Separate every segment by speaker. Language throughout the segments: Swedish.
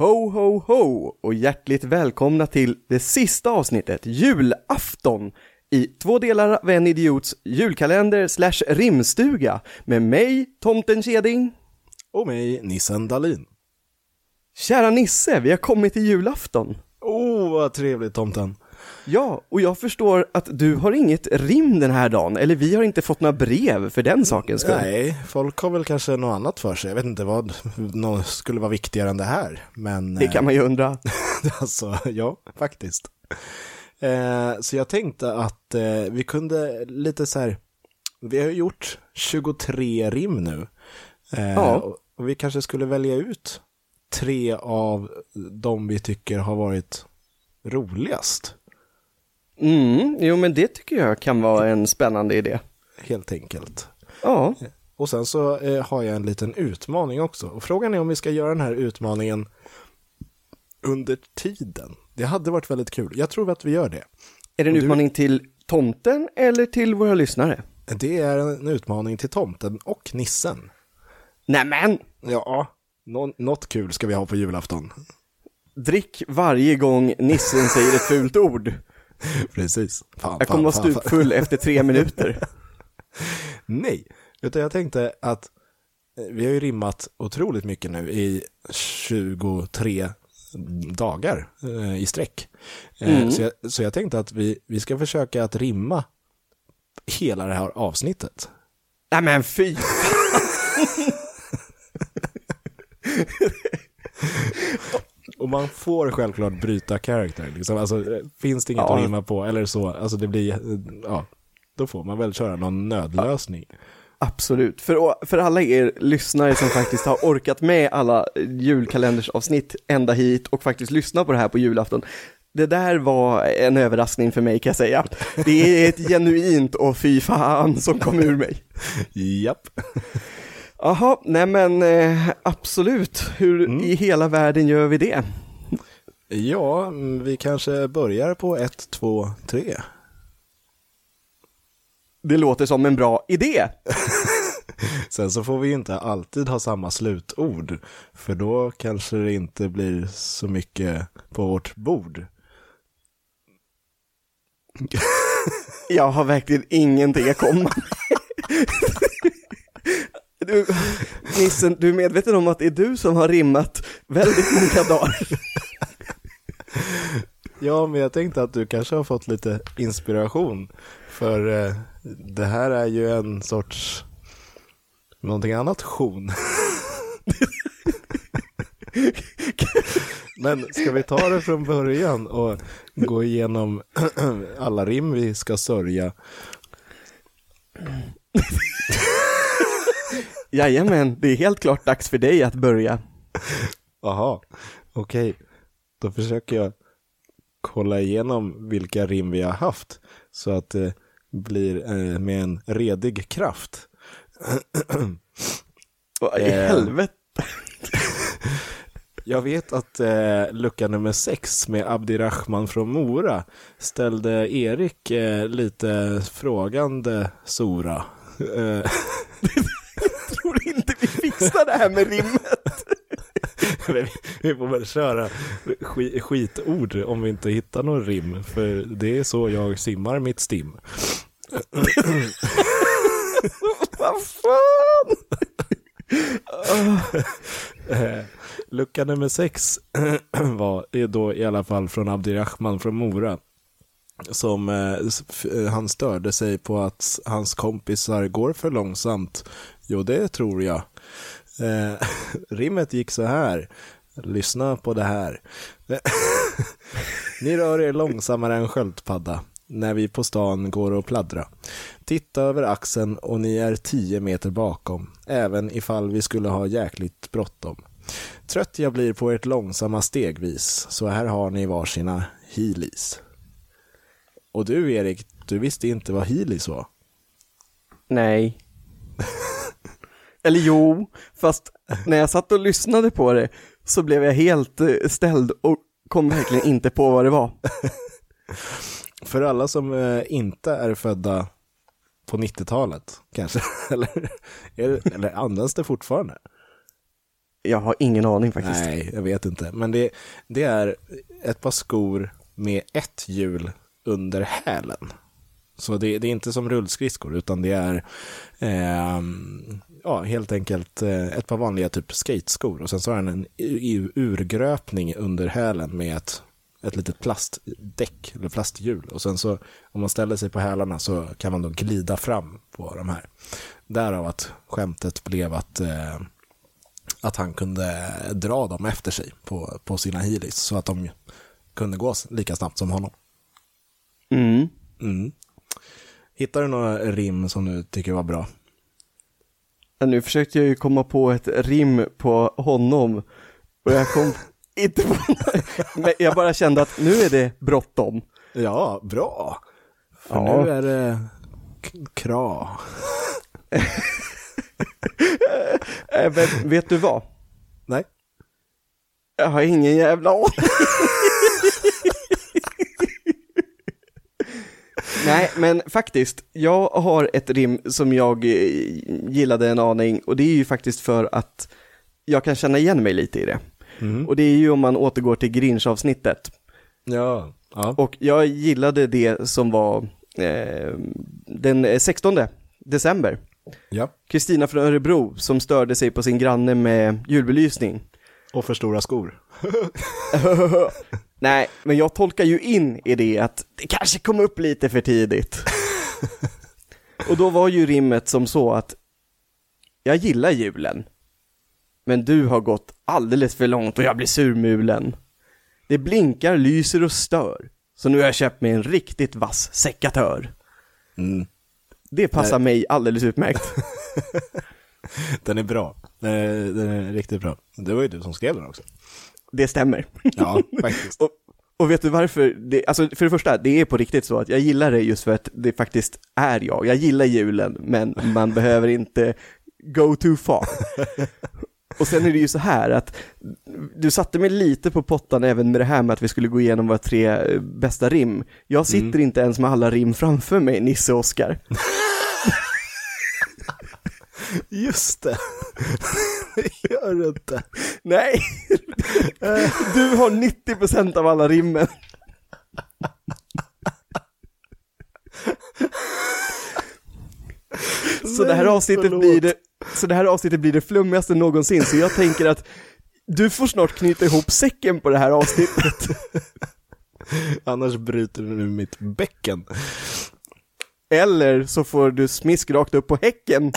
Speaker 1: Ho, ho, ho och hjärtligt välkomna till det sista avsnittet, julafton, i två delar av en idiots julkalender slash rimstuga med mig, Tomten Keding.
Speaker 2: Och mig, Nissen Dalin.
Speaker 1: Kära Nisse, vi har kommit till julafton.
Speaker 2: Oh, vad trevligt tomten.
Speaker 1: Ja, och jag förstår att du har inget rim den här dagen, eller vi har inte fått några brev för den sakens skull.
Speaker 2: Nej, folk har väl kanske något annat för sig. Jag vet inte vad något skulle vara viktigare än det här. Men,
Speaker 1: Det kan man ju undra.
Speaker 2: eh, alltså, ja, faktiskt. Eh, så jag tänkte att eh, vi kunde lite så här, vi har gjort 23 rim nu. Eh,
Speaker 1: Ja.
Speaker 2: och, och vi kanske skulle välja ut tre av de vi tycker har varit roligast.
Speaker 1: Mm, jo men det tycker jag kan vara en spännande idé.
Speaker 2: Helt enkelt.
Speaker 1: Ja,
Speaker 2: Och sen så eh, har jag en liten utmaning också. Och frågan är om vi ska göra den här utmaningen under tiden. Det hade varit väldigt kul. Jag tror att vi gör det.
Speaker 1: är det en
Speaker 2: du-
Speaker 1: utmaning till tomten eller till våra lyssnare?
Speaker 2: Det är en utmaning till tomten och nissen.
Speaker 1: Nämen!
Speaker 2: Ja, nå- något kul ska vi ha på julafton.
Speaker 1: Drick varje gång nissen säger ett fult ord.
Speaker 2: Precis. Fan,
Speaker 1: Jag kommer vara stupfull efter tre minuter.
Speaker 2: Nej, utan jag tänkte att eh, vi har ju rimmat otroligt mycket nu i 23 dagar eh, i sträck. Eh,
Speaker 1: Mm.
Speaker 2: Så, jag, så jag tänkte att vi, vi ska försöka att rimma hela det här avsnittet.
Speaker 1: Nämen fy!
Speaker 2: Och man får självklart bryta karaktär. Liksom. Alltså, finns det inget
Speaker 1: Ja.
Speaker 2: att rimma på eller så, alltså det blir, ja, då får man väl köra någon nödlösning.
Speaker 1: Absolut. För, för alla er lyssnare som faktiskt har orkat med alla julkalendersavsnitt ända hit och faktiskt lyssna på det här på julafton. Det där var en överraskning för mig kan jag säga. Det är ett genuint och fy fan som kom ur mig.
Speaker 2: Japp.
Speaker 1: Jaha, nej men eh, absolut. Hur i hela världen gör vi det?
Speaker 2: Ja, mm, vi kanske börjar på ett, två, tre.
Speaker 1: Det låter som en bra idé.
Speaker 2: Sen så får vi inte alltid ha samma slutord, för då kanske det inte blir så mycket på vårt bord.
Speaker 1: Jag har verkligen ingenting att komma med. Du, Nissen, du är medveten om att det är du som har rimmat väldigt många dagar.
Speaker 2: Ja, men jag tänkte att du kanske har fått lite inspiration, för eh, det här är ju en sorts någonting annat sjon. Men ska vi ta det från början och gå igenom alla rim vi ska sörja?
Speaker 1: Jajamän, det är helt klart dags för dig att börja.
Speaker 2: Jaha, okej. Då försöker jag kolla igenom vilka rim vi har haft så att det blir eh, med en redig kraft.
Speaker 1: Vad i
Speaker 2: Eh.
Speaker 1: helvete?
Speaker 2: Jag vet att eh, lucka nummer sex med Abdirahman från Mora ställde Erik eh, lite frågande Sora.
Speaker 1: Fixar det här med rimmet.
Speaker 2: vi- får väl köra sk- skitord om vi inte hittar någon rim, för det är så jag simmar mitt stim.
Speaker 1: Vad fan?
Speaker 2: Eh, lucka nummer sex var, är då i alla fall från Abdirahman från Mora. Som eh, han störde sig på att hans kompisar går för långsamt. Jo, det tror jag. Eh, rimmet gick så här. Lyssna på det här. Ni rör er långsammare än sköldpadda när vi på stan går och pladdra. Titta över axeln och ni är tio meter bakom, även ifall vi skulle ha jäkligt bråttom. Trött jag blir på ert långsamma stegvis, så här har ni varsina heelys. Och du Erik, du visste inte vad heelys var?
Speaker 1: Nej. Eller jo, fast när jag satt och lyssnade på det så blev jag helt eh, ställd och kom verkligen inte på vad det var.
Speaker 2: För alla som eh, inte är födda på 90-talet, kanske, eller, det, eller används det fortfarande?
Speaker 1: Jag har ingen aning faktiskt.
Speaker 2: Nej, jag vet inte. Men det, det är ett par skor med ett hjul under hälen. Så det, det är inte som rullskridskor utan det är eh, ja, helt enkelt eh, ett par vanliga typ skateskor och sen så har den en urgröpning under hälen med ett, ett litet plastdäck eller plasthjul och sen så om man ställer sig på hälarna så kan man då glida fram på de här. Därav att skämtet blev att eh, att han kunde dra dem efter sig på, på sina heelys så att de kunde gå lika snabbt som honom.
Speaker 1: Mm.
Speaker 2: Mm. Hittar du några rim som du tycker var bra?
Speaker 1: Nu försökte jag ju komma på ett rim på honom och jag kom inte på Men jag bara kände att nu är det bråttom.
Speaker 2: Ja, bra. För
Speaker 1: Ja.
Speaker 2: nu är det kra.
Speaker 1: Äh, vet du vad?
Speaker 2: Nej.
Speaker 1: Jag har ingen jävla aning. Nej, men faktiskt, jag har ett rim som jag eh, gillade en aning och det är ju faktiskt för att jag kan känna igen mig lite i det.
Speaker 2: Mm.
Speaker 1: Och det är ju om man återgår till Grinch-avsnittet.
Speaker 2: Ja. ja.
Speaker 1: Och jag gillade det som var eh, den 16 december.
Speaker 2: ja.
Speaker 1: Kristina från Örebro som störde sig på sin granne med julbelysning.
Speaker 2: Och för stora skor.
Speaker 1: Nej, men jag tolkar ju in i det att det kanske kom upp lite för tidigt. och då var ju rimmet som så att jag gillar julen, men du har gått alldeles för långt och jag blir surmulen. Det blinkar, lyser och stör, så nu har jag köpt mig en riktigt vass sekatör.
Speaker 2: Mm.
Speaker 1: Det passar mig alldeles utmärkt.
Speaker 2: Den är bra. Den är, den är riktigt bra. Det var ju du som skrev den också.
Speaker 1: Det stämmer.
Speaker 2: Ja, faktiskt.
Speaker 1: Och, och vet du varför? Det, alltså för det första, det är på riktigt så att jag gillar det just för att det faktiskt är jag. Jag gillar julen, men man behöver inte go too far. Och sen är det ju så här att du satte mig lite på pottan även med det här med att vi skulle gå igenom våra tre eh, bästa rim. Jag sitter inte ens med alla rim framför mig, Nisse och Oskar.
Speaker 2: Just det. gör du inte.
Speaker 1: Nej, du har 90% av alla rimmen. Så det här avsnittet blir det, så det här avsnittet blir det flummigaste någonsin, så jag tänker att du får snart knyta ihop säcken på det här avsnittet.
Speaker 2: Annars bryter du nu mitt bäcken.
Speaker 1: Eller så får du smisk rakt upp på häcken.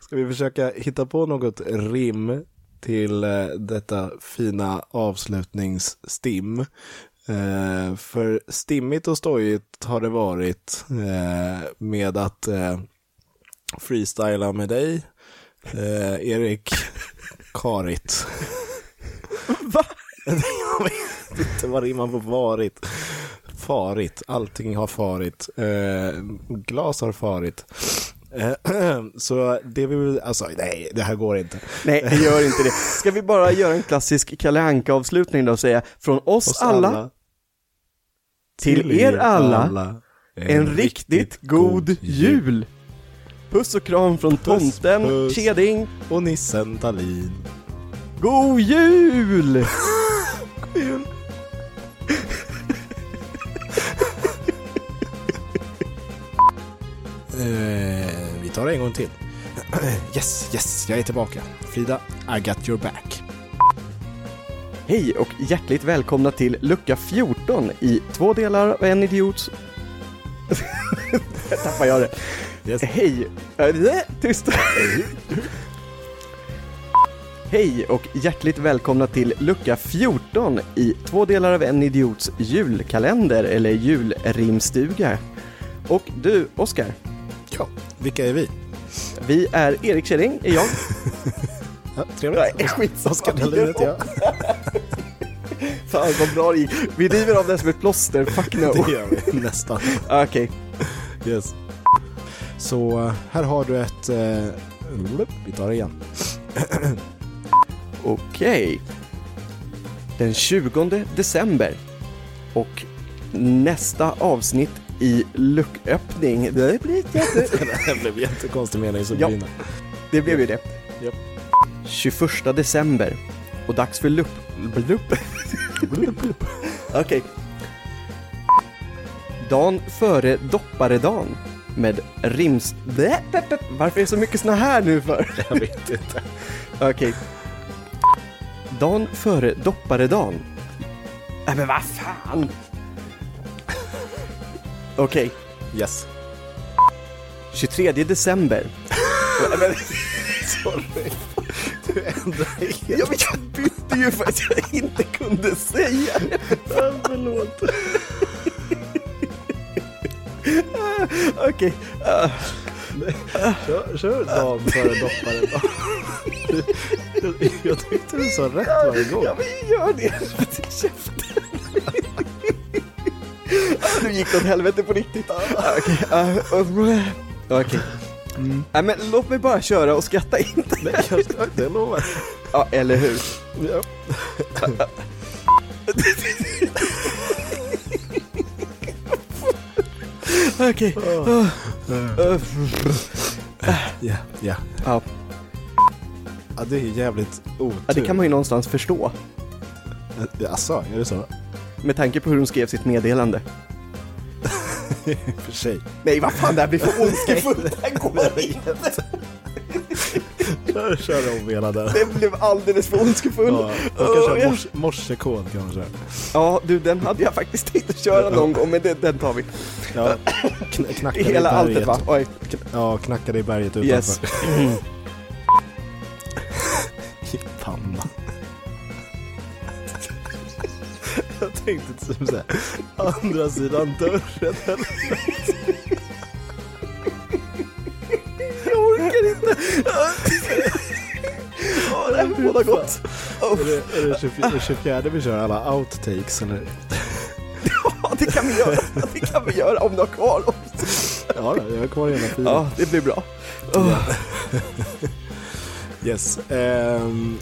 Speaker 2: Ska vi försöka hitta på något rim till eh, detta fina avslutningsstim? Eh, för stimmigt och stojigt har det varit eh, med att eh, freestyla med dig, eh, Erik Karit.
Speaker 1: Va?
Speaker 2: Jag vet inte vad rimmar på varit. Farit, allting har farit. Glas har farit. Eh, så det vi vill, alltså nej, det här går inte.
Speaker 1: Nej, det gör inte det. Ska vi bara göra en klassisk Kalle Anka-avslutning då och säga från oss,
Speaker 2: Oss
Speaker 1: alla, till er alla, en riktigt god jul. Puss och kram från
Speaker 2: Puss,
Speaker 1: tomten,
Speaker 2: puss.
Speaker 1: Keding,
Speaker 2: Och nissen Dahlin.
Speaker 1: god jul!
Speaker 2: God jul. gång till. Yes, yes, jag är tillbaka. Frida, I got your back.
Speaker 1: Hej och hjärtligt välkomna till lucka 14 i två delar av en idiots... Där tappade jag det.
Speaker 2: Yes.
Speaker 1: Hej, äh, tyst. Hej och hjärtligt välkomna till lucka 14 i två delar av en idiots julkalender eller julrimstuga. Och du, Oskar,
Speaker 2: Ja, vilka är vi?
Speaker 1: Vi är Erik Kjelling, är jag.
Speaker 2: Ja, trevligt.
Speaker 1: Nej, skitsamma.
Speaker 2: Oskar Dahlin heter jag.
Speaker 1: Fan vad bra det gick. Vi river av det som ett plåster, fuck no.
Speaker 2: Det gör vi nästan.
Speaker 1: Okej,
Speaker 2: Yes. Så eh, här har du ett... Eh, vi tar det igen.
Speaker 1: okej. Den 20 december och nästa avsnitt i lucköppning. Det blir jätte...
Speaker 2: Det blev jättekonstig mening som
Speaker 1: Ja.
Speaker 2: brinner.
Speaker 1: Det blev ju det.
Speaker 2: Japp.
Speaker 1: 21 december. Och dags för lupp... Lupp? Okej. Dan före dopparedan. Med rims... Varför är det så mycket såna här nu för?
Speaker 2: Jag vet inte.
Speaker 1: Okej. Dan före dopparedan. Nej men vad fan! Okej.
Speaker 2: Yes.
Speaker 1: 23 december. Men-
Speaker 2: Sorry. Du ändrar helt.
Speaker 1: Ja, men jag bytte ju för att jag inte kunde säga det.
Speaker 2: Förlåt.
Speaker 1: Okej. ah,
Speaker 2: Kör, kör före dopparen då. Jag, jag tyckte du sa rätt varje gång.
Speaker 1: ja, men gör det. Käften. Gick det åt helvete på riktigt. Okej. Okej. Nej, men låt mig bara köra och skratta inte.
Speaker 2: Nej, jag, det lovar
Speaker 1: Ja, eller hur?
Speaker 2: jag.
Speaker 1: Okej.
Speaker 2: Ja, ja.
Speaker 1: Ja,
Speaker 2: Ja, det är jävligt otur.
Speaker 1: ja, det kan man ju någonstans förstå.
Speaker 2: Jaså, är det så?
Speaker 1: Med tanke på hur hon skrev sitt meddelande.
Speaker 2: För sig.
Speaker 1: Nej, vad fan, det här blir för ondskefullt. Det här går inte.
Speaker 2: Kör, kör om hela där.
Speaker 1: Det blev alldeles för ondskefull.
Speaker 2: Ja, man kan köra
Speaker 1: ja.
Speaker 2: mors, morsekod kanske.
Speaker 1: Ja, du, den hade jag faktiskt tänkt att köra någon gång, men det, den tar vi.
Speaker 2: Ja, kn knacka
Speaker 1: I
Speaker 2: dig i
Speaker 1: hela alltet
Speaker 2: berget.
Speaker 1: va? Oj.
Speaker 2: Ja, knacka dig i berget utanför.
Speaker 1: Yes.
Speaker 2: tänkte typ såhär, andra sidan dörren eller
Speaker 1: Jag orkar inte. Åh, det här båda gott.
Speaker 2: Är det, är det 24, 24 vi kör alla outtakes eller?
Speaker 1: ja, det kan vi göra. Det kan vi göra om du har kvar dem.
Speaker 2: Ja, jag har kvar hela tiden.
Speaker 1: Ja, det blir bra. Oh.
Speaker 2: Yes. ehm,